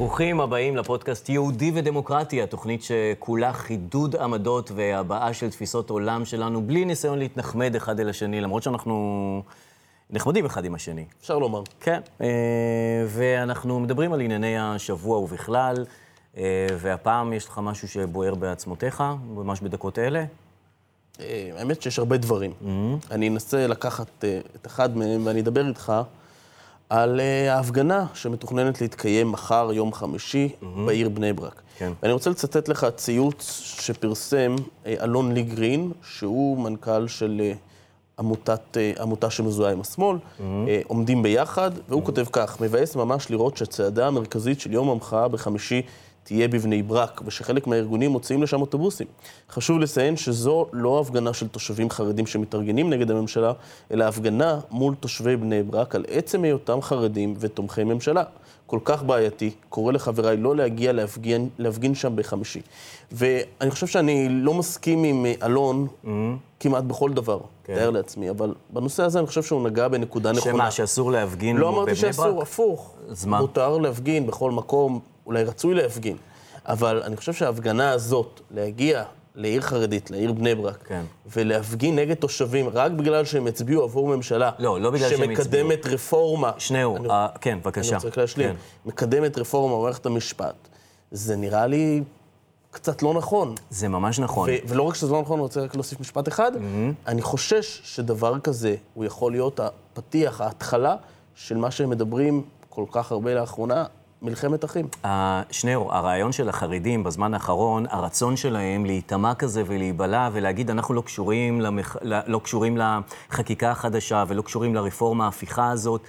ברוכים הבאים לפודקאסט יהודי ודמוקרטי, התוכנית שכולה חידוד עמדות והבעה של תפיסות עולם שלנו, בלי ניסיון להתנחמד אחד אל השני, למרות שאנחנו נחמדים אחד עם השני. אפשר לומר. כן, אה, ואנחנו מדברים על ענייני השבוע ובכלל, אה, והפעם יש לך משהו שבוער בעצמותיך, ממש בדקות אלה. אה, האמת שיש הרבה דברים. אני אנסה לקחת את אחד מהם ואני אדבר איתך על אה, ההפגנה שמתוכננת להתקיים מחר, יום חמישי, בעיר בני ברק. כן. ואני רוצה לצטט לך ציוץ שפרסם אה, אלון לי גרין, שהוא מנכ"ל של אה, עמותת, עמותה שמזוהה עם השמאל, אה, עומדים ביחד, והוא כותב כך: מבאס ממש לראות שהצעדה המרכזית של יום המחאה בחמישי תהיה בבני ברק, ושחלק מהארגונים מוציאים לשם אוטובוסים. חשוב לציין שזו לא הפגנה של תושבים חרדים שמתארגנים נגד הממשלה, אלא הפגנה מול תושבי בני ברק על עצם היותם חרדים ותומכי ממשלה. כל כך בעייתי, קורא לחבריי לא להגיע להפגין, להפגין שם בחמישי. ואני חושב שאני לא מסכים עם אה, אלון כמעט בכל דבר, כן. תאר לעצמי, אבל בנושא הזה אני חושב שהוא נגע בנקודה נכונה. שמה, שאסור להפגין לא בבני ברק? אמרתי שאסור, הפוך. אז מה? מותר להפגין בכל מקום, אולי רצוי להפגין. אבל אני חושב שההפגנה הזאת, להגיע לעיר חרדית, לעיר בני ברק, כן. ולהפגין נגד תושבים רק בגלל שהם הצביעו עבור ממשלה, לא, לא בגלל שהם שמקדמת רפורמה, שניאור, אני- אה, כן, אני בבקשה. רוצה רק להשלים, כן. מקדמת רפורמה במערכת המשפט, זה נראה לי קצת לא נכון. זה ממש נכון. ו- ולא רק שזה לא נכון, אני רוצה רק להוסיף משפט אחד. אני חושש שדבר כזה, הוא יכול להיות הפתיח, ההתחלה של מה שהם מדברים כל כך הרבה לאחרונה, מלחמת אחים. שניאור, הרעיון של החרדים בזמן האחרון, הרצון שלהם להיטמע כזה ולהיבלע ולהגיד, אנחנו לא קשורים, למח... לא קשורים לחקיקה החדשה ולא קשורים לרפורמה ההפיכה הזאת,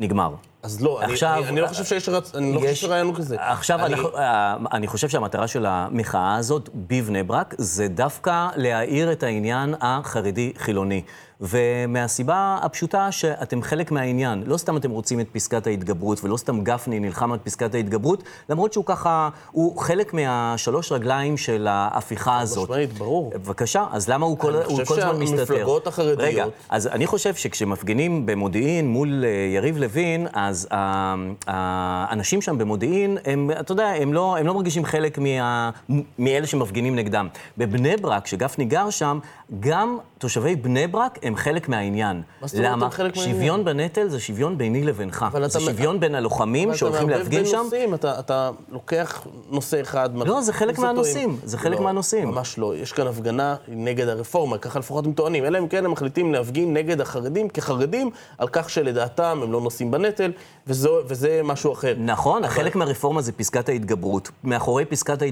נגמר. אז לא, אני- עכשיו- אני, אני לא חושב שיש רצ... אני לא חושב שרעיון כזה. עכשיו, אני- אנחנו, אה, אני חושב שהמטרה של המחאה הזאת בבני ברק זה דווקא להאיר את העניין החרדי-חילוני. ומהסיבה הפשוטה שאתם חלק מהעניין. לא סתם אתם רוצים את פסקת ההתגברות, ולא סתם גפני נלחם על פסקת ההתגברות, למרות שהוא ככה, הוא חלק מהשלוש רגליים של ההפיכה הזאת. משמעית, ברור. בבקשה, אז למה הוא כל, אני הוא חושב כל הזמן מסתתר? שהמפלגות החרדיות- רגע, אז אני חושב שכשמפגינים במודיעין מול אה, יריב לוין, אז ה- האנשים שם במודיעין, הם, אתה יודע, הם לא, הם לא מרגישים חלק מה, מאלה שמפגינים נגדם. בבני ברק, כשגפני גר שם, גם תושבי בני ברק הם חלק מהעניין. מה זאת אומרת למה? הם חלק מהעניין? שוויון בנטל זה שוויון ביני לבינך. אבל זה שוויון בין הלוחמים אבל שהולכים אתה להפגין מערבב שם. בין נושאים, אתה, אתה לוקח נושא אחד... לא, זה חלק. מהנושאים, זה חלק לא, מהנושאים. ממש לא. יש כאן הפגנה נגד הרפורמה, ככה לפחות הם טוענים. אלא אם כן הם מחליטים להפגין נגד החרדים כחרדים, על כך שלדעתם הם לא נושאים בנטל, וזו, וזה משהו אחר. נכון, חלק מהרפורמה זה פסקת ההתגברות. מאחורי פסקת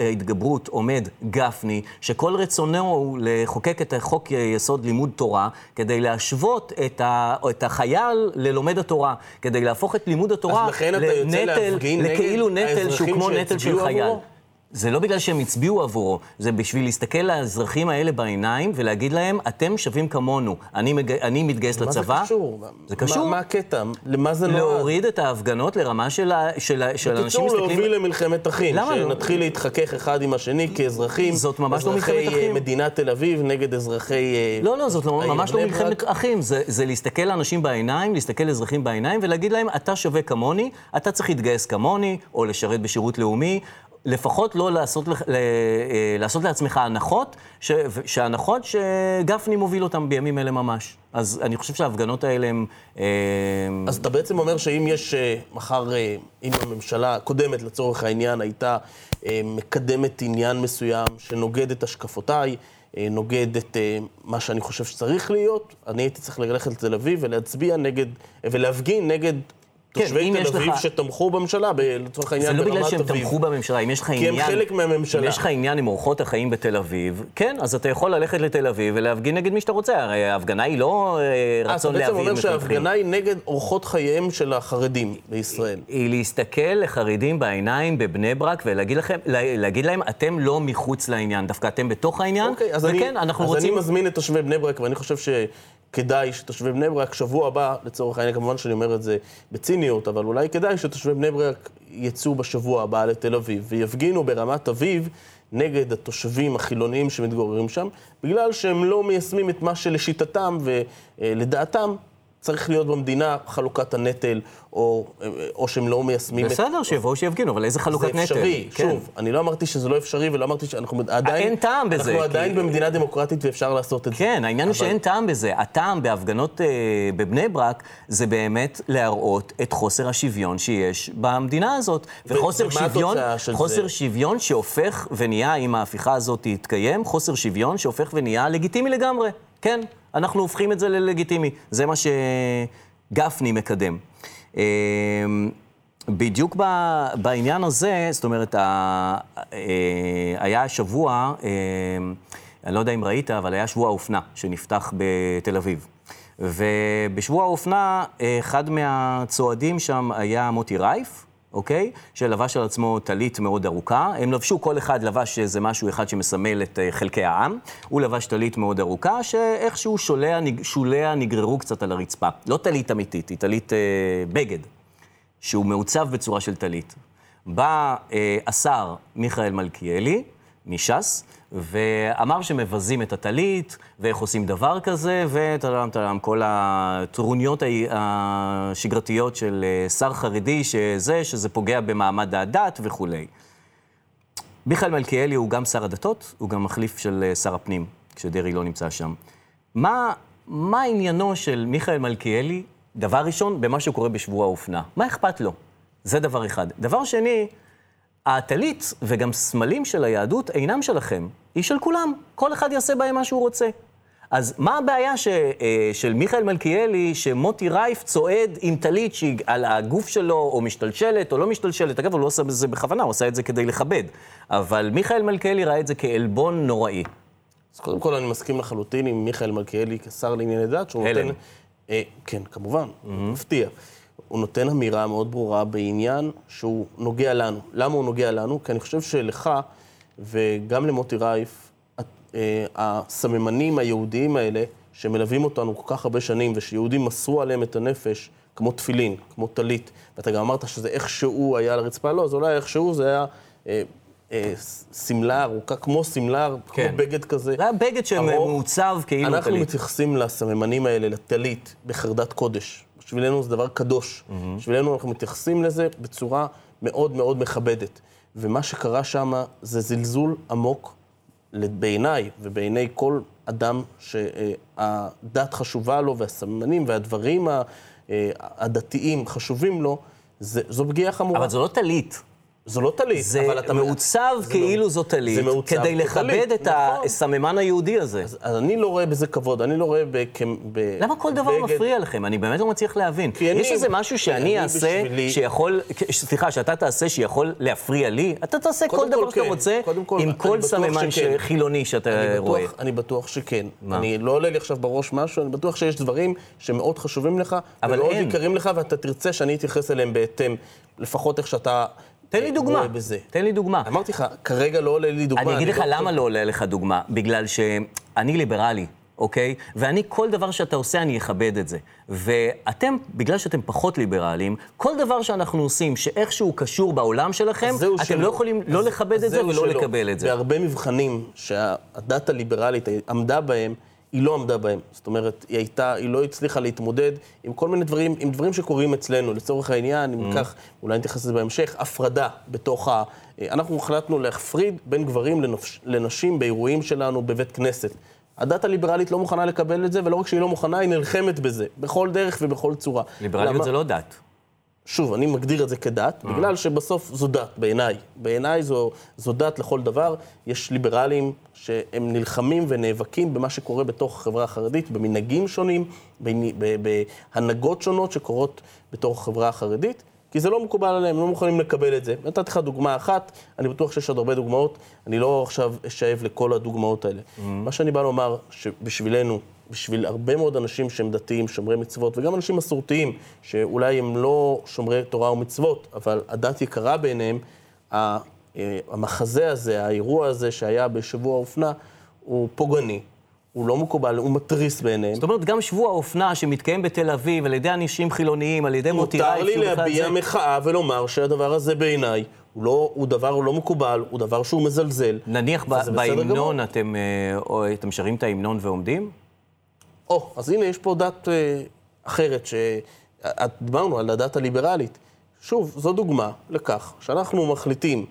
ההתגברות עומד גפני, שכל רצונו הוא לחוקק את חוק יסוד לימוד תורה, כדי להשוות את, ה, את החייל ללומד התורה, כדי להפוך את לימוד התורה נגד לכאילו נטל שהוא כמו נטל של חייל. עבורו? זה לא בגלל שהם הצביעו עבורו, זה בשביל להסתכל לאזרחים האלה בעיניים ולהגיד להם, אתם שווים כמונו, אני, מג... אני מתגייס מה זה לצבא. קשור? זה מה- קשור. מה הקטע? למה זה נועד? להוריד את ההפגנות לרמה של, ה... של, ה... של אנשים בקיצור, מסתכלים... להוביל למלחמת אחים. למה לא? שנתחיל להתחכך אחד עם השני כאזרחים. זאת ממש לא מלחמת אזרחי אה, אחים. מדינת תל אביב נגד אזרחי... אה, לא, לא, זאת לא, העיר ממש לא מלחמת ברק. אחים, זה, זה להסתכל לאנשים בעיניים, להסתכל לאזרחים בעיניים ולהגיד להם, אתה שווה כמוני, אתה צריך להתגייס כמוני, או לשרת בשירות לאומי, לפחות לא לעשות, לך- ל- אה, לעשות לעצמך הנחות, ש, שהנחות שגפני מוביל אותן בימים אלה ממש. אז אני חושב שההפגנות האלה הן... אה, אז אתה בעצם אומר שאם יש אה, מחר, אם הממשלה הקודמת לצורך העניין הייתה מקדמת עניין מסוים שנוגד את השקפותיי, נוגד את מה שאני חושב שצריך להיות, אני הייתי צריך ללכת לתל אביב ולהצביע נגד, ולהפגין נגד תושבי אם תל אביב שתמכו בממשלה, לצורך זה העניין לא ברמת בגלל אביב. שהם תמכו בממשלה, אם יש לך כי עניין... הם חלק מהממשלה. אם יש לך עניין עם אורחות החיים בתל אביב, כן, אז אתה יכול ללכת לתל אביב ולהפגין נגד מי שאתה רוצה, הרי ההפגנה היא לא אה, אה, רצון אתה בעצם להביא אומר. שההפגנה היא נגד אורחות חייהם של החרדים בישראל. היא להסתכל לחרדים בעיניים בבני ברק ולהגיד להם, אתם לא מחוץ לעניין, דווקא אתם בתוך העניין, אוקיי, אז, אז. אני מזמין את תושבי בני ברק, ואני חושב שכדאי שתושבי בני ברק, שבוע הבא, לצורך העניין, כמובן שאני אומר את זה בציניות, אבל אולי כדאי שתושבי בני ברק יצאו בשבוע הבא לתל אביב, ויפגינו ברמת אביב נגד התושבים החילוניים שמתגוררים שם, בגלל שהם לא מיישמים את מה שלשיטתם ולדעתם צריך להיות במדינה חלוקת הנטל, או, או שהם לא מיישמים בסדר, את... בסדר, שיבואו שיפגינו, אבל איזה חלוקת נטל? זה אפשרי, נטל? כן. שוב, אני לא אמרתי שזה לא אפשרי, ולא אמרתי שאנחנו עדיין... אין טעם בזה. אנחנו עדיין כי... במדינה דמוקרטית ואפשר לעשות את כן, זה. כן, העניין אבל... הוא שאין טעם בזה. הטעם בהפגנות אה, בבני ברק, זה באמת להראות את חוסר השוויון שיש במדינה הזאת. וחוסר שוויון, חוסר זה? שוויון שהופך ונהיה, אם ההפיכה הזאת תתקיים, חוסר שוויון שהופך ונהיה לגיטימי לגמרי. כן, אנחנו הופכים את זה ללגיטימי. זה מה שגפני מקדם. אמ, בדיוק בעניין הזה, זאת אומרת, אה, היה שבוע, אמ, אני לא יודע אם ראית, אבל היה שבוע האופנה שנפתח בתל אביב. ובשבוע האופנה, אחד מהצועדים שם היה מוטי רייף, אוקיי? שלבש על עצמו טלית מאוד ארוכה. הם לבשו, כל אחד לבש איזה משהו אחד שמסמל את אה, חלקי העם. הוא לבש טלית מאוד ארוכה, שאיכשהו שוליה, שוליה נגררו קצת על הרצפה. לא טלית אמיתית, היא טלית אה, בגד, שהוא מעוצב בצורה של טלית. בא אה, השר מיכאל מלכיאלי, מש"ס, ואמר שמבזים את הטלית, ואיך עושים דבר כזה, וטלם טלם, כל הטרוניות השגרתיות של אה, שר חרדי, שזה, שזה פוגע במעמד הדת וכולי. מיכאל מלכיאלי הוא גם שר הדתות, הוא גם מחליף של אה, שר הפנים, כשדרעי לא נמצא שם. מה, מה עניינו של מיכאל מלכיאלי, דבר ראשון, במה שקורה בשבוע האופנה? מה אכפת לו? זה דבר אחד. דבר שני, הטלית וגם סמלים של היהדות אינם שלכם, היא של כולם. כל אחד יעשה בהם מה שהוא רוצה. אז מה הבעיה ש, אה, של מיכאל מלכיאלי, שמוטי רייף צועד עם טלית שהיא על הגוף שלו, או משתלשלת או לא משתלשלת? אגב, הוא לא עושה את זה בכוונה, הוא עשה את זה כדי לכבד. אבל מיכאל מלכיאלי ראה את זה כעלבון נוראי. אז קודם כל, אני מסכים לחלוטין עם מיכאל מלכיאלי כשר לענייני דת, שהוא הלם. נותן... אה, כן, כמובן, mm-hmm. מפתיע. הוא נותן אמירה מאוד ברורה בעניין שהוא נוגע לנו. למה הוא נוגע לנו? כי אני חושב שלך וגם למוטי רייף, אה, הסממנים היהודיים האלה, שמלווים אותנו כל כך הרבה שנים, ושיהודים מסרו עליהם את הנפש, כמו תפילין, כמו טלית, ואתה גם אמרת שזה איכשהו היה על הרצפה, לא, זה לא היה איכשהו, זה היה... אה, אה, שמלה ארוכה, כמו שמלה, כן. כמו בגד כזה. זה היה בגד שמעוצב כאילו טלית. אנחנו מתייחסים לסממנים האלה, לטלית, בחרדת קודש. בשבילנו זה דבר קדוש. Mm-hmm. בשבילנו אנחנו מתייחסים לזה בצורה מאוד מאוד מכבדת. ומה שקרה שם זה זלזול עמוק בעיניי ובעיני כל אדם שהדת חשובה לו והסממנים והדברים הדתיים חשובים לו, זה, זו פגיעה חמורה. אבל זו לא טלית. זו לא טלית, זה אבל אתה... מעוצב זה כאילו לא... זו טלית, זה מעוצב כדי לכבד את נכון. הסממן היהודי הזה. אז, אז אני לא רואה בזה כבוד, אני לא רואה ב... ב... למה כל דבר בגד... מפריע לכם? אני באמת לא מצליח להבין. יש איזה משהו שאני אעשה בשבילי... שיכול, סליחה, שאתה תעשה שיכול להפריע לי? אתה תעשה כל דבר שאתה כן. רוצה כל, עם כל סממן שכן. חילוני שאתה אני רואה. בטוח, אני בטוח שכן. מה? אני לא עולה לי עכשיו בראש משהו, אני בטוח שיש דברים שמאוד חשובים לך, ומאוד יקרים לך, ואתה תרצה שאני אתייחס אליהם בהתאם, לפחות איך שאתה... תן לי דוגמה. תן לי דוגמה. אמרתי לך, כרגע לא עולה לי דוגמה. אני אגיד לך לא למה לא עולה לך דוגמה. בגלל שאני ליברלי. אוקיי? ואני, כל דבר שאתה עושה, אני אכבד את זה. ואתם, בגלל שאתם פחות ליברליים, כל דבר שאנחנו עושים שאיכשהו קשור בעולם שלכם, אתם שלא. לא יכולים לא לכבד את זה ולא שלא. לקבל את זה. בהרבה מבחנים שהדת הליברלית עמדה בהם, היא לא עמדה בהם. זאת אומרת, היא הייתה, היא לא הצליחה להתמודד עם כל מיני דברים, עם דברים שקורים אצלנו. לצורך העניין, אם mm-hmm. כך, אולי נתייחס לזה בהמשך, הפרדה בתוך ה... אנחנו החלטנו להפריד בין גברים לנפש, לנשים באירועים שלנו בבית כנסת. הדת הליברלית לא מוכנה לקבל את זה, ולא רק שהיא לא מוכנה, היא נלחמת בזה, בכל דרך ובכל צורה. ליברליות למה... זה לא דת. שוב, אני מגדיר את זה כדת, mm. בגלל שבסוף זו דת, בעיניי. בעיניי זו, זו דת לכל דבר. יש ליברלים שהם נלחמים ונאבקים במה שקורה בתוך החברה החרדית, במנהגים שונים, בהנהגות שונות שקורות בתוך החברה החרדית, כי זה לא מקובל עליהם, הם לא מוכנים לקבל את זה. נתתי לך דוגמה אחת, אני בטוח שיש עוד הרבה דוגמאות, אני לא עכשיו אשאב לכל הדוגמאות האלה. Mm-hmm. מה שאני בא לומר, שבשבילנו, בשביל הרבה מאוד אנשים שהם דתיים, שומרי מצוות, וגם אנשים מסורתיים, שאולי הם לא שומרי תורה ומצוות, אבל הדת יקרה בעיניהם, אה, המחזה הזה, האירוע הזה שהיה בשבוע האופנה, הוא פוגעני. הוא לא מקובל, הוא מתריס בעיניהם. זאת אומרת, גם שבוע האופנה שמתקיים בתל אביב על ידי אנשים חילוניים, על ידי מוטי רייף... מותר לי להביע מחאה ולומר שהדבר הזה בעיניי הוא, לא, הוא דבר לא מקובל, הוא דבר שהוא מזלזל. נניח בהמנון אתם, אה, אתם שרים את ההמנון ועומדים? או, אז הנה, יש פה דת, אה, אחרת, שדיברנו על הדת הליברלית. שוב, זו דוגמה לכך שאנחנו מחליטים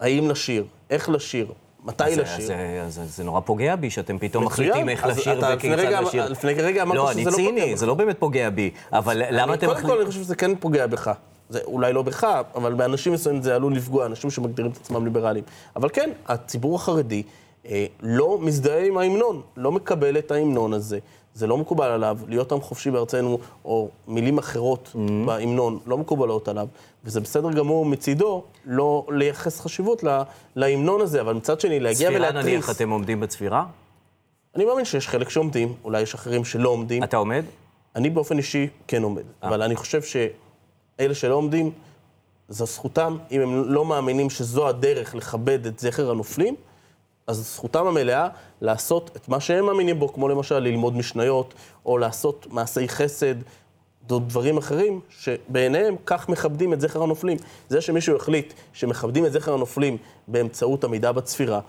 האם לשיר, איך לשיר, מתי זה, לשיר. זה, זה, זה נורא פוגע בי שאתם פתאום מצוין. מחליטים איך אז לשיר וכיצד רגע- לשיר. לפני רגע אמרת לא, שזה אני לא פוגע ציני, בך. זה לא באמת פוגע בי, אבל למה אני- אתם קודם כל. אני חושב שזה כן פוגע בך. זה אולי לא בך, אבל באנשים מסוימים זה עלול לפגוע, אנשים שמגדירים את עצמם ליברליים. אבל כן, הציבור החרדי אה, לא מזדהה עם ההמנון, לא מקבל את ההמנון הזה. זה לא מקובל עליו, להיות עם חופשי בארצנו, או מילים אחרות Mm-hmm. בהמנון, לא מקובלות עליו, וזה בסדר גמור מצידו לא לייחס חשיבות לה- להמנון הזה, אבל מצד שני, להגיע צפירה ולהתריס... נניח, אתם עומדים בצפירה? אני מאמין שיש חלק שעומדים, אולי יש אחרים שלא עומדים. אתה עומד? אני באופן אישי כן עומד, אבל אני חושב שאלה שלא עומדים, זו זכותם, אם הם לא מאמינים שזו הדרך לכבד את זכר הנופלים, אז זכותם המלאה לעשות את מה שהם מאמינים בו, כמו למשל ללמוד משניות, או לעשות מעשי חסד, או דברים אחרים, שבעיניהם כך מכבדים את זכר הנופלים. זה שמישהו החליט שמכבדים את זכר הנופלים באמצעות עמידה בצפירה,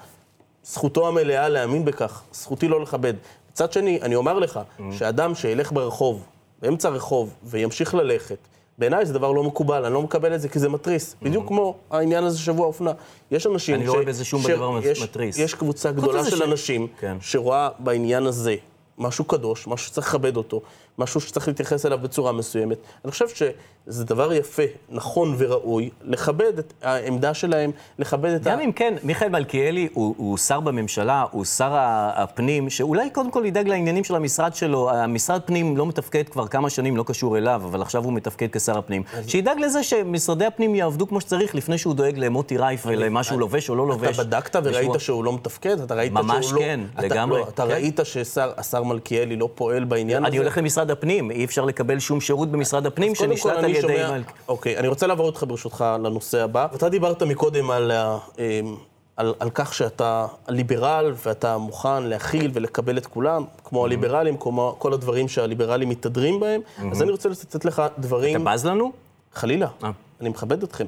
זכותו המלאה להאמין בכך, זכותי לא לכבד. מצד שני, אני אומר לך, שאדם שילך ברחוב, באמצע הרחוב, וימשיך ללכת, בעיניי זה דבר לא מקובל, אני לא מקבל את זה כי זה מתריס. בדיוק כמו העניין הזה שבוע האופנה. יש אנשים אני לא רואה בזה שום דבר יש- מתריס. יש קבוצה גדולה של ש- אנשים כן. שרואה בעניין הזה משהו קדוש, משהו שצריך לכבד אותו, משהו שצריך להתייחס אליו בצורה מסוימת. אני חושב שזה דבר יפה, נכון וראוי, לכבד את העמדה שלהם, לכבד את ה... גם אם כן, מיכאל מלכיאלי הוא, הוא שר בממשלה, הוא שר הפנים, שאולי קודם כל ידאג לעניינים של המשרד שלו. המשרד פנים לא מתפקד כבר כמה שנים, לא קשור אליו, אבל עכשיו הוא מתפקד כשר הפנים. שידאג לזה שמשרדי הפנים יעבדו כמו שצריך, לפני שהוא דואג למוטי רייף ולמה שהוא לובש או לא לובש. אתה בדקת וראית לשמוע- שהוא לא מתפקד? אתה ראית ממש שהוא לא... כן, אתה, לגמרי, לא, אתה כן. ראית שהשר מלכיאלי לא פועל בעניין הזה? אני הולך למשרד הפנים, אי אפשר לקבל שום שירות במשרד הפנים שנשלט על אני ידי... שומע- אוקיי, אני רוצה לעבור איתך ברשותך לנושא הבא. אתה דיברת מקודם על, ה- אמ, על, על כך שאתה ליברל ואתה מוכן להכיל ולקבל את כולם, כמו הליברלים, כמו כל הדברים שהליברלים מתהדרים בהם. אז אני רוצה לצטט לך דברים... אתה בז לנו? חלילה, אה. אני מכבד אתכם.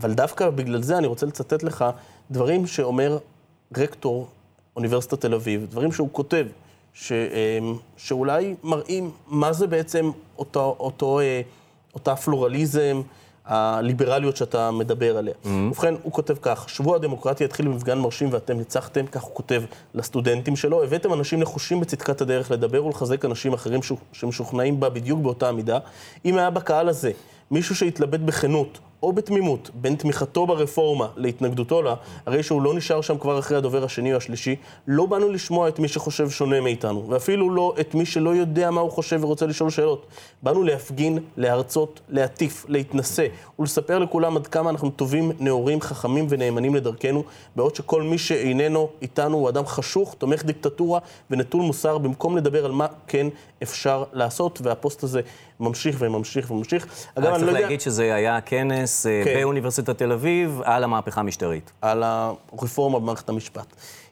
אבל דווקא בגלל זה אני רוצה לצטט לך דברים שאומר רקטור אוניברסיטת תל אביב, דברים שהוא כותב, ש, אמ, שאולי מראים מה זה בעצם אותו, אותו, אה, אותה פלורליזם, הליברליות שאתה מדבר עליה. Mm-hmm. ובכן, הוא כותב כך, שבוע הדמוקרטיה התחיל במפגן מרשים ואתם ניצחתם, כך הוא כותב לסטודנטים שלו, הבאתם אנשים נחושים בצדקת הדרך לדבר ולחזק אנשים אחרים ש- שמשוכנעים בה בדיוק באותה מידה. אם היה בקהל הזה מישהו שהתלבט בכנות או בתמימות בין תמיכתו ברפורמה להתנגדותו לה, הרי שהוא לא נשאר שם כבר אחרי הדובר השני או השלישי, לא באנו לשמוע את מי שחושב שונה מאיתנו, ואפילו לא את מי שלא יודע מה הוא חושב ורוצה לשאול שאלות. באנו להפגין, להרצות, להטיף, להתנשא ולספר לכולם עד כמה אנחנו טובים, נאורים, חכמים ונאמנים לדרכנו, בעוד שכל מי שאיננו איתנו הוא אדם חשוך, תומך דיקטטורה ונטול מוסר, במקום לדבר על מה כן אפשר לעשות, והפוסט הזה ממשיך וממשיך וממשיך. אגב, רק אני צריך לא יודע... להגיד שזה היה כנס אה, כן. באוניברסיטת תל אביב על המהפכה המשטרית. על הרפורמה במערכת המשפט,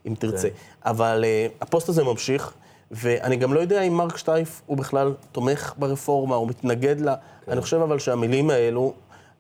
אם תרצה. אבל uh, הפוסט הזה ממשיך, ואני גם לא יודע אם מרק שטייף הוא בכלל תומך ברפורמה, הוא מתנגד לה. אני חושב אבל שהמילים האלו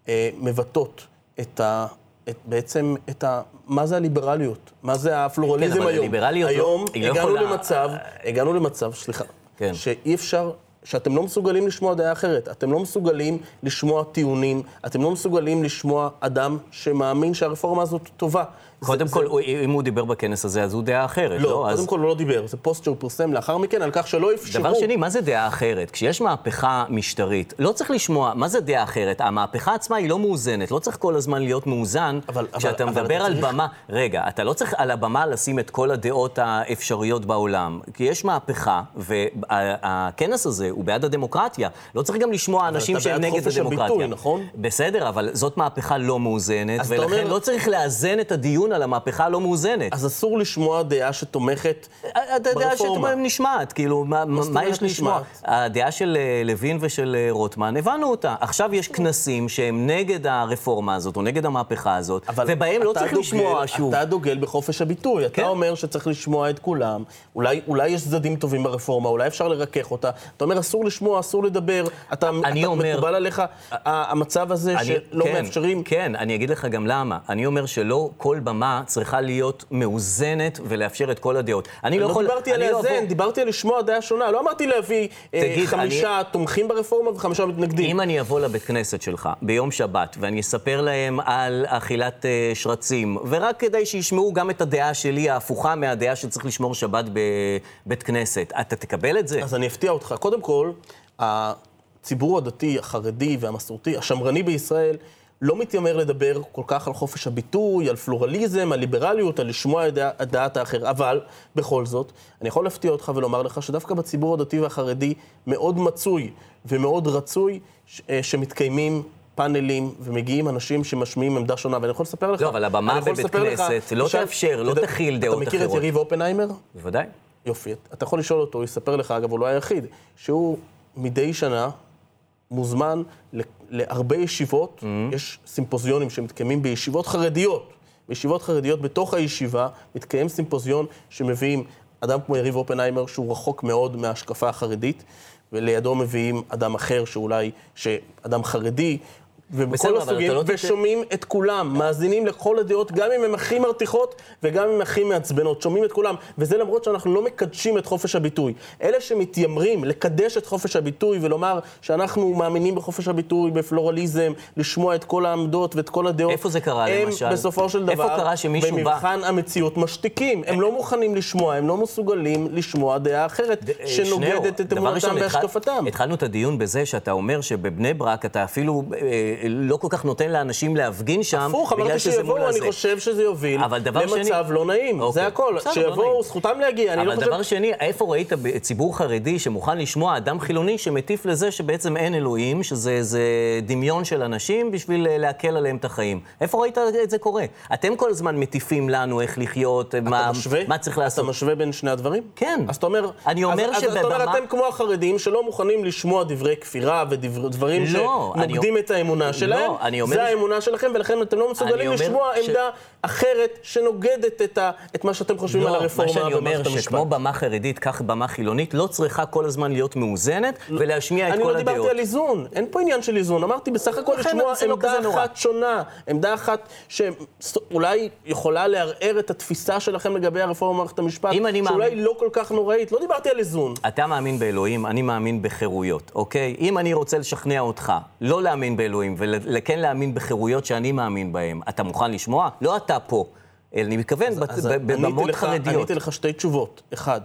uh, מבטאות את ה... את, בעצם את ה... מה זה הליברליות? מה זה הפלורליזם כן, היום? לא- היום לא הגענו יכולה- למצב, הגענו למצב, סליחה, כן. שאי אפשר, שאתם לא מסוגלים לשמוע דעה אחרת. אתם לא מסוגלים לשמוע טיעונים, אתם לא מסוגלים לשמוע אדם שמאמין שהרפורמה הזאת טובה. קודם זה, כל, זה... הוא- אם הוא דיבר בכנס הזה, אז הוא דעה אחרת, לא, לא? קודם אז... כל הוא לא דיבר, זה פוסט שהוא פרסם לאחר מכן על כך שלא אפשרו. דבר שני, מה זה דעה אחרת? כשיש מהפכה משטרית, לא צריך לשמוע, מה זה דעה אחרת? המהפכה עצמה היא לא מאוזנת, לא צריך כל הזמן להיות מאוזן. אבל- אבל- כשאתה אבל מדבר אתה על צריך- במה, רגע, אתה לא צריך על הבמה לשים את כל הדעות האפשריות בעולם, כי יש מהפכה, והכנס הזה הוא בעד הדמוקרטיה. לא צריך גם לשמוע אנשים אתה שהם בעד נגד חופש הדמוקרטיה. הביטוי, נכון? בסדר, אבל זאת מהפכה לא מאוזנת, אתה ולכן אומר- לא צריך לאזן את הדיון על המהפכה הלא מאוזנת. אז אסור לשמוע דעה שתומכת אתה יודע ברפורמה. שאת נשמעת, כאילו, מה, מה יש לשמוע? הדעה של אה, לוין ושל אה, רוטמן, הבנו אותה. עכשיו יש כנסים שהם נגד הרפורמה הזאת, או נגד המהפכה הזאת, ובהם לא אתה צריך דוגל- לשמוע שוב. אתה דוגל בחופש הביטוי, אתה כן. אומר שצריך לשמוע את כולם, אולי, אולי יש צדדים טובים ברפורמה, אולי אפשר לרכך אותה. אתה אומר, אסור לשמוע, אסור לדבר. אתה, אני אתה אומר- מקובל עליך המצב הזה אני- שלא כן, מאפשרים? כן, אני אגיד לך גם למה. אני אומר שלא כל במה צריכה להיות מאוזנת ולאפשר את כל הדעות. אני לא לא יכול... דיברתי על אני לא לאזן, אבוא- דיברתי על לשמוע דעה שונה. לא אמרתי להביא אה, תגיד, חמישה תומכים ברפורמה וחמישה מתנגדים. אם אני אבוא לבית כנסת שלך ביום שבת ואני אספר להם על אכילת אה, שרצים, ורק כדי שישמעו גם את הדעה שלי ההפוכה מהדעה שצריך לשמור שבת בבית כנסת, אתה תקבל את זה? אז אני אפתיע אותך. קודם כל, הציבור הדתי, החרדי והמסורתי, השמרני בישראל, לא מתיימר לדבר כל כך על חופש הביטוי, על פלורליזם, על ליברליות, על לשמוע את את דעת האחר. אבל, בכל זאת, אני יכול להפתיע אותך ולומר לך שדווקא בציבור הדתי והחרדי מאוד מצוי ומאוד רצוי ש- אה, שמתקיימים פאנלים ומגיעים אנשים שמשמיעים עמדה שונה. ואני יכול לספר לך... לא, אבל הבמה בבית לספר לך- כנסת לא תאפשר, לא תכיל דעות אתה מכיר את אחרות. יריב אופנהיימר? בוודאי. יופי, אתה יכול לשאול אותו, הוא יספר לך, אגב, הוא לא היחיד, שהוא מדי שנה מוזמן להרבה ישיבות, mm-hmm. יש סימפוזיונים שמתקיימים בישיבות חרדיות. בישיבות חרדיות בתוך הישיבה מתקיים סימפוזיון שמביאים אדם כמו יריב אופנהיימר, שהוא רחוק מאוד מההשקפה החרדית, ולידו מביאים אדם אחר שאולי, שאדם חרדי. ובכל הסוגים, לא ושומעים את כולם, מאזינים לכל הדעות, גם אם הן הכי מרתיחות וגם אם הן הכי מעצבנות, שומעים את כולם, וזה למרות שאנחנו לא מקדשים את חופש הביטוי. אלה שמתיימרים לקדש את חופש הביטוי ולומר שאנחנו מאמינים בחופש הביטוי, בפלורליזם, לשמוע את כל העמדות ואת כל הדעות, איפה זה קרה, הם למשל? בסופו של דבר, איפה קרה שמישהו בא- במבחן המציאות משתיקים, הם לא מוכנים לשמוע, הם לא מסוגלים לשמוע דעה אחרת אה, שנוגדת את אמונתם והשקפתם. התחלנו את הדיון בזה שאתה אומר שבבני ברק אתה אפילו אה, לא כל כך נותן לאנשים להפגין שם, הפוך, בגלל אמרתי שזה שיבואו, מול אני הזה. חושב שזה יוביל אבל דבר שני- למצב לא נעים, אוקיי. זה הכל. לא. שיבואו, זכותם להגיע, אני לא אבל חושב... דבר שני, איפה ראית ציבור חרדי שמוכן לשמוע אדם חילוני שמטיף לזה שבעצם אין אלוהים, שזה דמיון של אנשים בשביל אה, להקל עליהם את החיים? איפה ראית את זה קורה? אתם כל הזמן מטיפים לנו איך לחיות, מה, אתה משווה? מה צריך אתה לעשות. משווה בין שני הדברים? כן. אז אתה אומר... אני אומר אז, אז אתה אומר, שבבמה- אתם כמו החרדים שלא מוכנים לשמוע דברי כפירה ודברים לא, אני- שנוגדים את האמונה שלהם. אני אומר זה ש- האמונה שלכם, ולכן אתם לא מסוגלים לשמוע ש- עמדה אחרת שנוגדת את, ה, את מה שאתם חושבים על לא, מה הרפורמה שאני אומר, במערכת המשפט. שכמו במה חרדית, כך במה חילונית, לא צריכה כל הזמן להיות מאוזנת ולהשמיע את אני כל לא דיברתי הדעות. על איזון, אין פה עניין של איזון. אמרתי בסך הכל לשמוע לא עמדה נורא. אחת שונה, עמדה אחת שאולי יכולה לערער את התפיסה שלכם לגבי הרפורמה במערכת המשפט, אני שאולי מאמין- לא כל כך נוראית. לא דיברתי על איזון. אתה מאמין באלוהים, אני מאמין בחירויות, אוקיי? אם אני רוצה לשכנע אותך לא להאמין באלוהים וכן להאמין בחירויות שאני מאמין בהן, אתה מוכן לשמוע? לא אתה פה, אלא אני מתכוון בבמות חרדיות. עניתי לך שתי תשובות. אחד,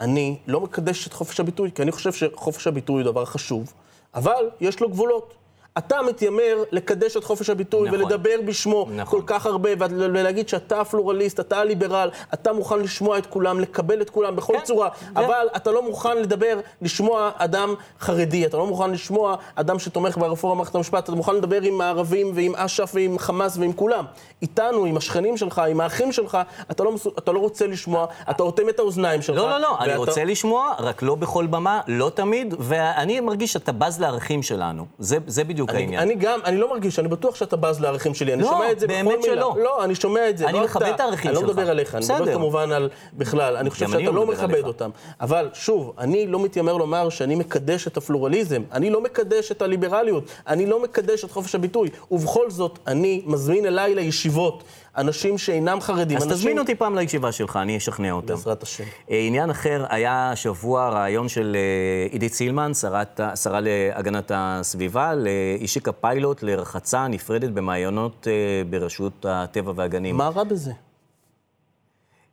אני לא מקדש את חופש הביטוי, כי אני חושב שחופש הביטוי הוא דבר חשוב, אבל יש לו גבולות. אתה מתיימר לקדש את חופש הביטוי נכון. ולדבר בשמו נכון. כל כך הרבה, ול- ולהגיד שאתה הפלורליסט, אתה הליברל, אתה מוכן לשמוע את כולם, לקבל את כולם בכל כן, צורה, זה- אבל אתה לא מוכן לדבר, לשמוע אדם חרדי, אתה לא מוכן לשמוע אדם שתומך ברפורמה במערכת המשפט, אתה מוכן לדבר עם הערבים ועם אש"ף ועם חמאס ועם כולם. איתנו, עם השכנים שלך, עם האחים שלך, אתה לא, מסו- אתה לא רוצה לשמוע, אתה אוטם את האוזניים שלך. לא, לא, לא, אני ואתה- רוצה לשמוע, רק לא בכל במה, לא תמיד, ואני מרגיש שאתה בז לערכים שלנו. זה, זה בדיוק אני, העניין. אני גם, אני לא מרגיש, אני בטוח שאתה בז לערכים שלי, אני לא, שומע את זה באמת בכל מילה. שלא. לא, אני שומע את זה. אני לא מכבד. את הערכים אני שלך. לא מדבר עליך, אני מדבר. כמובן על בכלל. אני חושב גם אני שאתה לא לא מכבד. אותם. אבל שוב, אני לא מתיימר לומר שאני מקדש את הפלורליזם, אני לא מקדש את הליברליות, אני לא מקדש את חופש הביטוי, ובכל זאת, אני מזמין אליי לישיבות אנשים שאינם חרדים. אז אנשים... תזמין אותי פעם לישיבה שלך, אני אשכנע אותם. בעזרת השם. אה, עניין אחר, היה השבוע רעיון של אה, עידית סילמן, שרת, שרה להגנת הסביבה, השיקה פיילוט לרחצה נפרדת במעיינות אה, ברשות הטבע והגנים. מה רע בזה?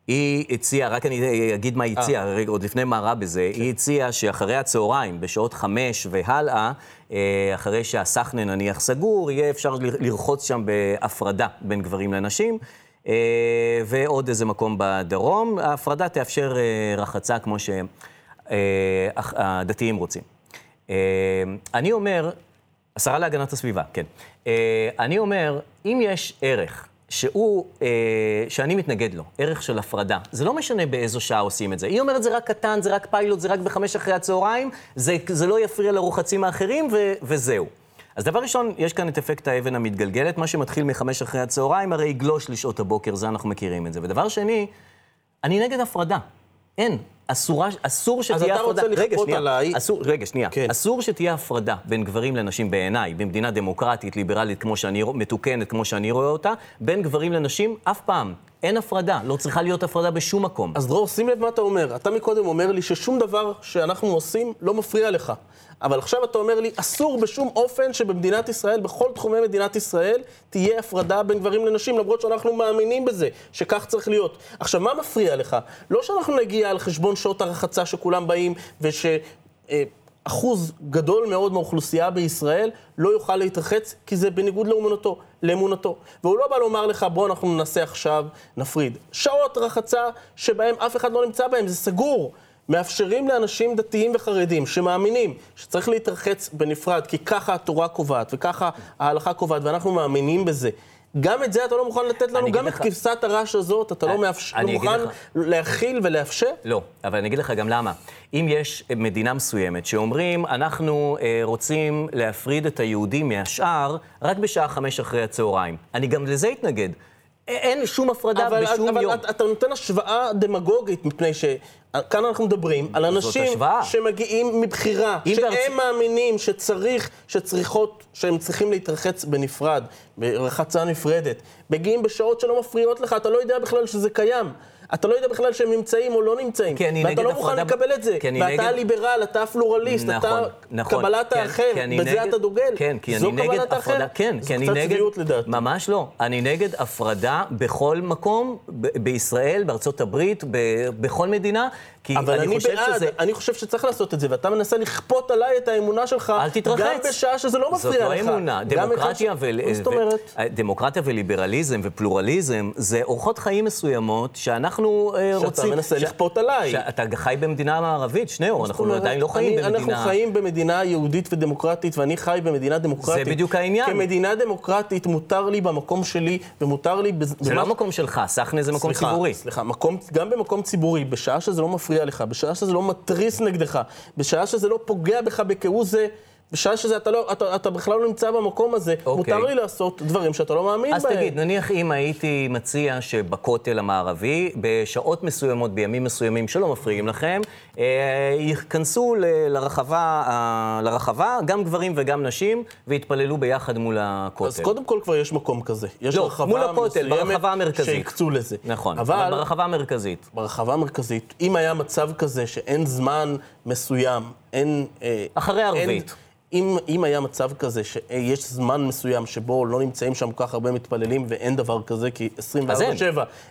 היא הציעה, רק אני אגיד מה היא הציעה, עוד לפני מה רע בזה, היא הציעה שאחרי הצהריים, בשעות חמש והלאה, אה, אחרי שהסחנה נניח סגור, יהיה אפשר לרחוץ שם בהפרדה בין גברים לנשים, אה, ועוד איזה מקום בדרום. ההפרדה תאפשר אה, רחצה כמו שהדתיים רוצים. אה, אני אומר, השרה להגנת הסביבה, כן. אה, אני אומר, אם יש ערך שהוא, אה, שאני מתנגד לו, ערך של הפרדה, זה לא משנה באיזו שעה עושים את זה. היא אומרת, זה רק קטן, זה רק פיילוט, זה רק בחמש אחרי הצהריים, זה, זה לא יפריע לרוחצים האחרים, ו, וזהו. אז דבר ראשון, יש כאן את אפקט האבן המתגלגלת, מה שמתחיל מחמש אחרי הצהריים, הרי יגלוש לשעות הבוקר, זה אנחנו מכירים את זה. ודבר שני, אני נגד הפרדה. אין. אסורה, אסור שתהיה הפרדה. אז אתה רוצה רגע, לכפות שנייה, עליי... אסור, רגע, שנייה. כן. אסור שתהיה הפרדה בין גברים לנשים בעיניי, במדינה דמוקרטית, ליברלית, כמו שאני, מתוקנת, כמו שאני רואה אותה, בין גברים לנשים, אף פעם. אין הפרדה. לא צריכה להיות הפרדה בשום מקום. אז דרור, שים לב מה אתה אומר. אתה מקודם אומר לי ששום דבר שאנחנו עושים לא מפריע לך. אבל עכשיו אתה אומר לי, אסור בשום אופן שבמדינת ישראל, בכל תחומי מדינת ישראל, תהיה הפרדה בין גברים לנשים, למרות שאנחנו מאמינים בזה, שכך צריך להיות. עכשיו, מה מפריע לך? לא שאנחנו נגיע על חשבון שעות הרחצה שכולם באים, וש... אה, אחוז גדול מאוד מהאוכלוסייה בישראל לא יוכל להתרחץ, כי זה בניגוד לאמונתו, לאמונתו. והוא לא בא לומר לך, בוא אנחנו ננסה עכשיו, נפריד. שעות רחצה שבהם אף אחד לא נמצא בהם, זה סגור. מאפשרים לאנשים דתיים וחרדים שמאמינים שצריך להתרחץ בנפרד, כי ככה התורה קובעת וככה ההלכה קובעת, ואנחנו מאמינים בזה. גם את זה אתה לא מוכן לתת לנו, גם את לך- כבשת הרש הזאת, אתה לא, אני- מאפשר, אני לא מוכן לך- להכיל ולאפשר? לא, אבל אני אגיד לך גם למה. אם יש מדינה מסוימת שאומרים, אנחנו אה, רוצים להפריד את היהודים מהשאר רק בשעה חמש אחרי הצהריים, אני גם לזה אתנגד. אין שום הפרדה אבל, בשום אבל יום. אתה, אתה נותן השוואה דמגוגית, מפני שכאן אנחנו מדברים על אנשים. שמגיעים מבחירה, שהם בארצ- מאמינים שצריך, שצריכות, שהם צריכים להתרחץ בנפרד, ברחצה נפרדת. מגיעים בשעות שלא מפריעות לך, אתה לא יודע בכלל שזה קיים. אתה לא יודע בכלל שהם נמצאים או לא נמצאים. כי אני ואתה נגד לא מוכן הפרדה- לקבל את זה. כי אני ואתה נגד- ליברל, אתה פלורליסט, נכון, אתה נכון. קבלת כן, האחר, כי אני בזה נגד- אתה דוגל. כן, כי זו אני נגד? הפרדה, כן, זו כי אני קצת נגד... צביעות לדעתי. ממש לא. אני נגד הפרדה בכל מקום, בישראל, בארצות הברית, ב- בכל מדינה, כי אבל אני, אני, חושב בעד, שזה... אני חושב שצריך לעשות את זה, ואתה מנסה לכפות עליי את האמונה שלך, אל תתרחץ. גם בשעה שזה לא מפריע זאת לך. לא אמונה. דמוקרטיה, ו... זאת? ו... דמוקרטיה וליברליזם ופלורליזם זה אורחות חיים מסוימות שאנחנו אה, שאתה רוצים... מנסה לכפות עליי. שאתה חי במדינה מערבית, שניאור, אנחנו עדיין לא חיים במדינה... אנחנו חיים במדינה יהודית ודמוקרטית, ואני חי במדינה דמוקרטית. זה בדיוק העניין. כמדינה דמוקרטית, מותר לי במקום שלי, ומותר לי... זה לא המקום שלך, סחנה זה מקום ציבורי. סליחה, מקום, גם במקום ציבורי, בשעה שזה לא מפריע לך, בשעה שזה לא מתריס נגדך, בשעה שזה לא פוגע בך בכהוא זה, בשעה שאתה לא, אתה, אתה בכלל לא נמצא במקום הזה, אוקיי. מותר לי לעשות דברים שאתה לא מאמין אז בהם. תגיד, נניח אם הייתי מציע שבכותל המערבי, בשעות מסוימות, בימים מסוימים שלא מפריעים לכם, אה, ייכנסו ל- לרחבה, אה, לרחבה, גם גברים וגם נשים, ויתפללו ביחד מול הכותל. אז קודם כל כבר יש מקום כזה. יש לא, רחבה מול הכותל, ברחבה המרכזית. שהקצו לזה. נכון, אבל, אבל ברחבה המרכזית. ברחבה המרכזית, אם היה מצב כזה שאין זמן מסוים, אין... אה, אחרי אין- ערבית. אם, אם היה מצב כזה שיש זמן מסוים שבו לא נמצאים שם כל כך הרבה מתפללים ואין דבר כזה, כי 24-7,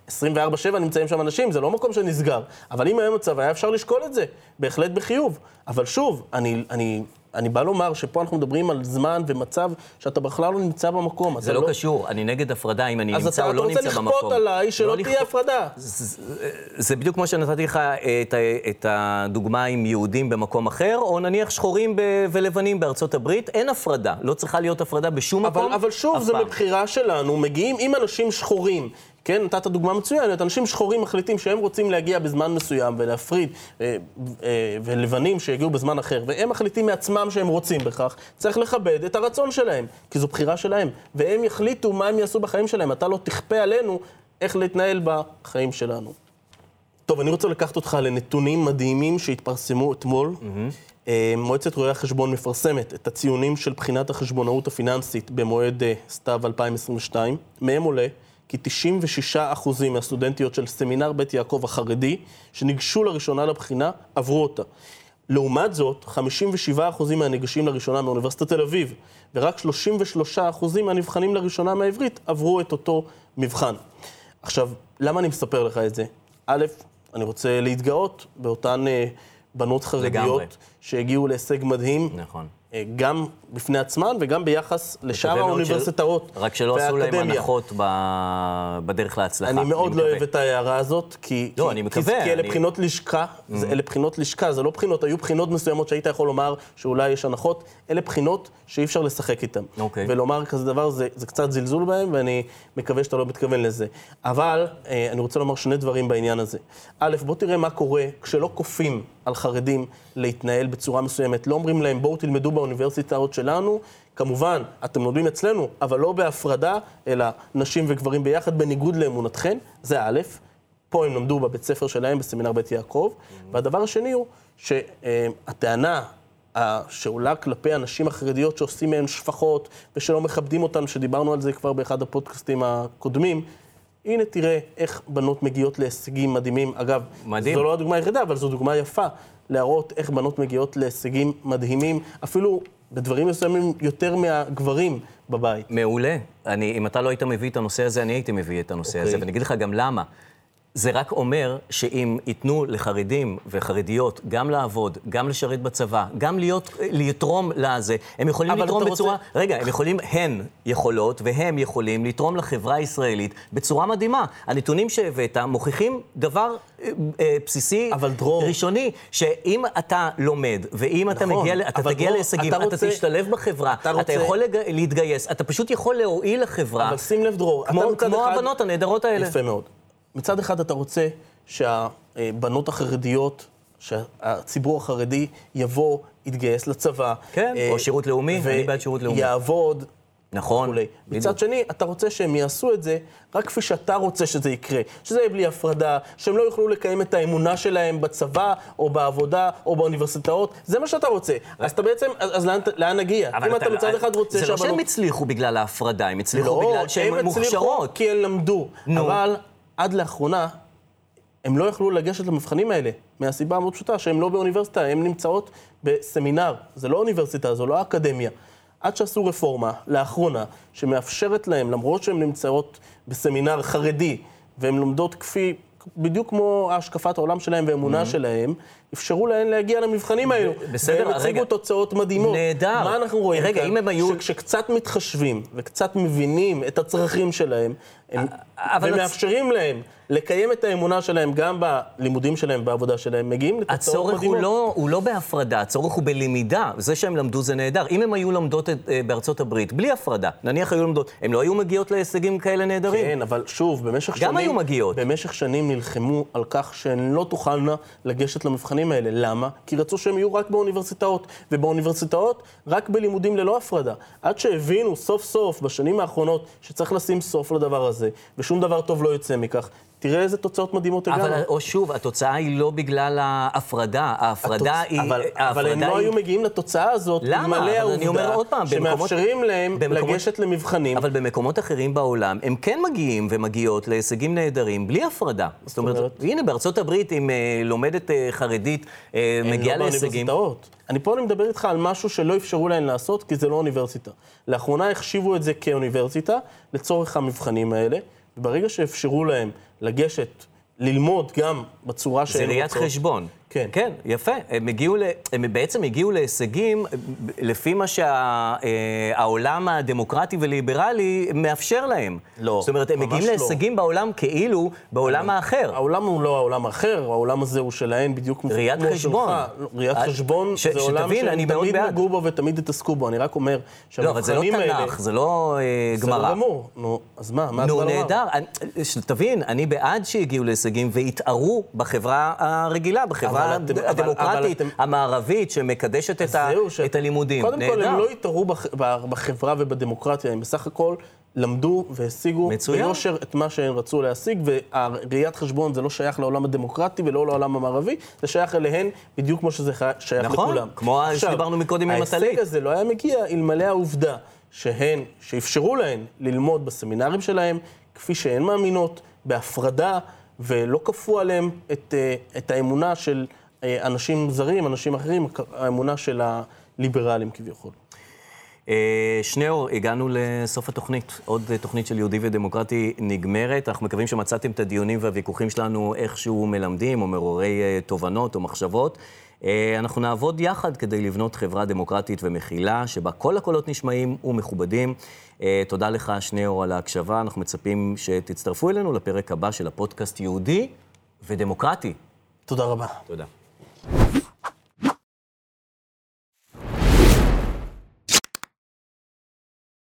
24-7 נמצאים שם אנשים, זה לא מקום שנסגר. אבל אם היה מצב, היה אפשר לשקול את זה, בהחלט בחיוב. אבל שוב, אני, אני, אני בא לומר שפה אנחנו מדברים על זמן ומצב שאתה בכלל לא נמצא במקום. זה אתה לא קשור, אני נגד הפרדה אם אני אז נמצא אתה, או אתה לא רוצה נמצא במקום. לכפות עליי שלא לא תהיה לכפות- הפרדה. זה בדיוק כמו שנתתי לך את, הדוגמה עם יהודים במקום אחר, או נניח שחורים ב- ולבנים בארצות הברית, אין הפרדה. לא צריכה להיות הפרדה בשום אבל, מקום. אבל שוב, זה. מבחירה שלנו, מגיעים עם אנשים שחורים. כן, נתת דוגמה מצוינת, אנשים שחורים מחליטים שהם רוצים להגיע בזמן מסוים ולהפריד, אה, אה, ולבנים שיגיעו בזמן אחר, והם מחליטים מעצמם שהם רוצים בכך, צריך לכבד את הרצון שלהם, כי זו בחירה שלהם, והם יחליטו מה הם יעשו בחיים שלהם, אתה לא תכפה עלינו איך להתנהל בחיים שלנו. טוב, אני רוצה לקחת אותך לנתונים מדהימים שהתפרסמו אתמול. אה, מועצת רואי החשבון מפרסמת את הציונים של בחינת החשבונאות הפיננסית במועד אה, סתיו 2022. מהם עולה כי 96% מהסטודנטיות של סמינר בית יעקב החרדי, שניגשו לראשונה לבחינה, עברו אותה. לעומת זאת, 57% מהניגשים לראשונה מאוניברסיטת תל אביב, ורק 33% מהנבחנים לראשונה מהעברית עברו את אותו מבחן. עכשיו, למה אני מספר לך את זה? א', אני רוצה להתגאות באותן אה, בנות חרדיות לגמרי. שהגיעו להישג מדהים. נכון. אה, גם בפני עצמן וגם ביחס לשאר האוניברסיטאות של... רק שלא עשו להם. הנחות ב... בדרך להצלחה. אני מאוד לא מקווה. אוהב את ההערה הזאת, כי... לא, כי, אני כי, מקווה, כי אלה אני- Mm. בחינות לשכה, זה, אלה בחינות לשכה, זה לא בחינות, היו בחינות מסוימות שהיית יכול לומר שאולי יש הנחות, אלה בחינות שאי אפשר לשחק איתן. אוקיי. ולומר כזה דבר, זה, זה קצת זלזול בהם, ואני מקווה שאתה לא מתכוון לזה. אבל אה, אני רוצה לומר שני דברים בעניין הזה. א', בוא תראה מה קורה כשלא כופים על חרדים להתנהל בצורה מסוימת. לא אומרים להם, בואו תלמדו באוניברסיטאות שלנו. כמובן, אתם לומדים אצלנו, אבל לא בהפרדה, אלא נשים וגברים ביחד, בניגוד לאמונתכם, זה א', פה הם למדו בבית ספר שלהם, בסמינר בית יעקב. והדבר השני הוא שהטענה שעולה כלפי הנשים החרדיות שעושים מהן שפחות ושלא מכבדים אותן, שדיברנו על זה כבר באחד הפודקאסטים הקודמים, הנה תראה איך בנות מגיעות להישגים מדהימים. אגב, מדהים. זו לא הדוגמה היחידה, אבל זו דוגמה יפה להראות איך בנות מגיעות להישגים מדהימים, אפילו בדברים מסוימים יותר מהגברים בבית. מעולה. אני, אם אתה לא היית מביא את הנושא הזה, אני הייתי מביא את הנושא okay. הזה, אוקיי. ואני אגיד לך גם למה. זה רק אומר שאם ייתנו לחרדים וחרדיות גם לעבוד, גם לשרת בצבא, גם להיות, לתרום לזה, הם יכולים לתרום בצורה... רוצה... רגע, הם יכולים, הן יכולות והם יכולים לתרום לחברה הישראלית בצורה מדהימה. הנתונים שהבאת מוכיחים דבר אה, אה, בסיסי, אבל דרור... ראשוני, שאם אתה לומד, ואם נכון, אתה מגיע, אתה תגיע להישגים, אתה, רוצה... אתה תשתלב בחברה, אתה, רוצה... אתה יכול לג... להתגייס, אתה פשוט יכול להועיל לחברה. אבל שים לב, דרור, כמו, כמו אחד... הבנות הנהדרות האלה. יפה מאוד. מצד אחד אתה רוצה שהבנות החרדיות, שהציבור החרדי יבוא, יתגייס לצבא. כן, אה, או שירות לאומי, אני בעד שירות לאומי. ויעבוד. נכון. בדיוק. מצד שני, אתה רוצה שהם יעשו את זה רק כפי שאתה רוצה שזה יקרה. שזה יהיה בלי הפרדה, שהם לא יוכלו לקיים את האמונה שלהם בצבא, או בעבודה, או באוניברסיטאות. זה מה שאתה רוצה. אז אתה בעצם, אז לאן, לאן נגיע? אם אתה, אתה מצד אחד רוצה שהבנות... זה לא שהם הצליחו בגלל ההפרדה, הם הצליחו לא, בגלל שהם מוכשרות. לא, הם הצליחו כי הם למדו. נו. אבל עד לאחרונה, הם לא יכלו לגשת למבחנים האלה, מהסיבה המאוד פשוטה שהן לא באוניברסיטה, הן נמצאות בסמינר. זה לא אוניברסיטה, זו לא אקדמיה. עד שעשו רפורמה, לאחרונה, שמאפשרת להם, למרות שהן נמצאות בסמינר חרדי, והן לומדות כפי, בדיוק כמו השקפת העולם שלהם והאמונה mm-hmm. שלהם, אפשרו להן להגיע למבחנים האלו. בסדר, רגע. והם הציגו תוצאות מדהימות. נהדר. מה אנחנו רואים רגע, כאן? אם הם היו... שכשקצת מתחשבים וקצת מבינים את הצרכים שלהם, הם... ומאפשרים הצ... להם לקיים את האמונה שלהם גם בלימודים שלהם, בעבודה שלהם, מגיעים לתוצאות מדהימות. הצורך הוא לא, הוא לא בהפרדה, הצורך הוא בלמידה. זה שהם למדו זה נהדר. אם הם היו לומדות את, אה, בארצות הברית, בלי הפרדה, נניח היו לומדות, הם לא היו מגיעות להישגים כאלה נהדרים? כן, אבל שוב, במשך גם שנים... גם היו מגיעות. במשך שנים נלחמו על כך שהן לא תוכלנה לגשת למבחנים האלה. למה? כי רצו שהם יהיו רק באוניברסיטאות. ובאוניברסיטאות, רק בלימודים ללא הפרדה. עד שהבינו סוף סוף, בשנים האחרונות, שצריך לשים סוף לדבר הזה, ושום דבר טוב לא יוצא מכך, תראה איזה תוצאות מדהימות הגענו. אבל, או שוב, התוצאה היא לא בגלל ההפרדה, ההפרדה התוצ... היא... אבל, אבל הם לא היא... לא היו מגיעים לתוצאה הזאת, למה? אלמלא העובדה שמאפשרים להם במקומות... לגשת למבחנים. אבל במקומות אחרים בעולם, הם כן מגיעים ומגיעות להישגים נהדרים, בלי הפרדה. זאת אומרת, אומרת... הנה, בארצות הברית, אם uh, לומדת uh, חרדית, uh, מגיעה לא להישגים... אני פה אני מדבר איתך על משהו שלא אפשרו להם לעשות, כי זה לא אוניברסיטה. לאחרונה החשיבו את זה כאוניברסיטה, לצורך המבחנים האלה. וברגע שאפשרו להם לגשת, ללמוד גם בצורה שהם רוצות... זה ראיית חשבון. כן. כן, יפה. הם, הגיעו ל... הם בעצם הגיעו להישגים לפי מה שהעולם שה... הדמוקרטי וליברלי מאפשר להם. לא, זאת אומרת, הם מגיעים לא. להישגים בעולם כאילו בעולם האחר. העולם הוא לא העולם האחר, העולם הזה הוא שלהם בדיוק כמו ראיית חשבון. ראיית חשבון ש... זה עולם שהם תמיד נגעו בו ותמיד התעסקו בו. אני רק אומר שהמבחנים האלה... לא, אבל זה לא תנ"ך, זה לא אה, גמרא. זה גמור. נו, אז מה? מה נו, נהדר. תבין, אני בעד שהגיעו להישגים והתערו בחברה הרגילה, בחברה הדמוקרטית, המערבית, שמקדשת את, ה, ש... את הלימודים. קודם כל, הם לא התערו בח... בחברה ובדמוקרטיה, הם בסך הכל למדו והשיגו ביושר את מה שהם רצו להשיג, והראיית חשבון זה לא שייך לעולם הדמוקרטי ולא לעולם המערבי, זה שייך אליהן בדיוק כמו שזה שייך נכון, לכולם. נכון, כמו עכשיו, שדיברנו מקודם עם הטלית. ההישג הזה לא היה מגיע אלמלא העובדה שהן, שאפשרו להן ללמוד בסמינרים שלהן, כפי שהן מאמינות, בהפרדה, ולא כפו עליהם את, אה, את האמונה של אה, אנשים זרים, אנשים אחרים, האמונה של הליברלים כביכול. אה, שניאור, הגענו לסוף התוכנית. עוד תוכנית של יהודי ודמוקרטי נגמרת. אנחנו מקווים שמצאתם את הדיונים והוויכוחים שלנו איכשהו מלמדים, או מעוררי תובנות או מחשבות. אנחנו נעבוד יחד כדי לבנות חברה דמוקרטית ומכילה, שבה כל הקולות נשמעים ומכובדים. אה, תודה לך, שניאור, על ההקשבה. אנחנו מצפים שתצטרפו אלינו לפרק הבא של הפודקאסט יהודי ודמוקרטי. תודה רבה. תודה.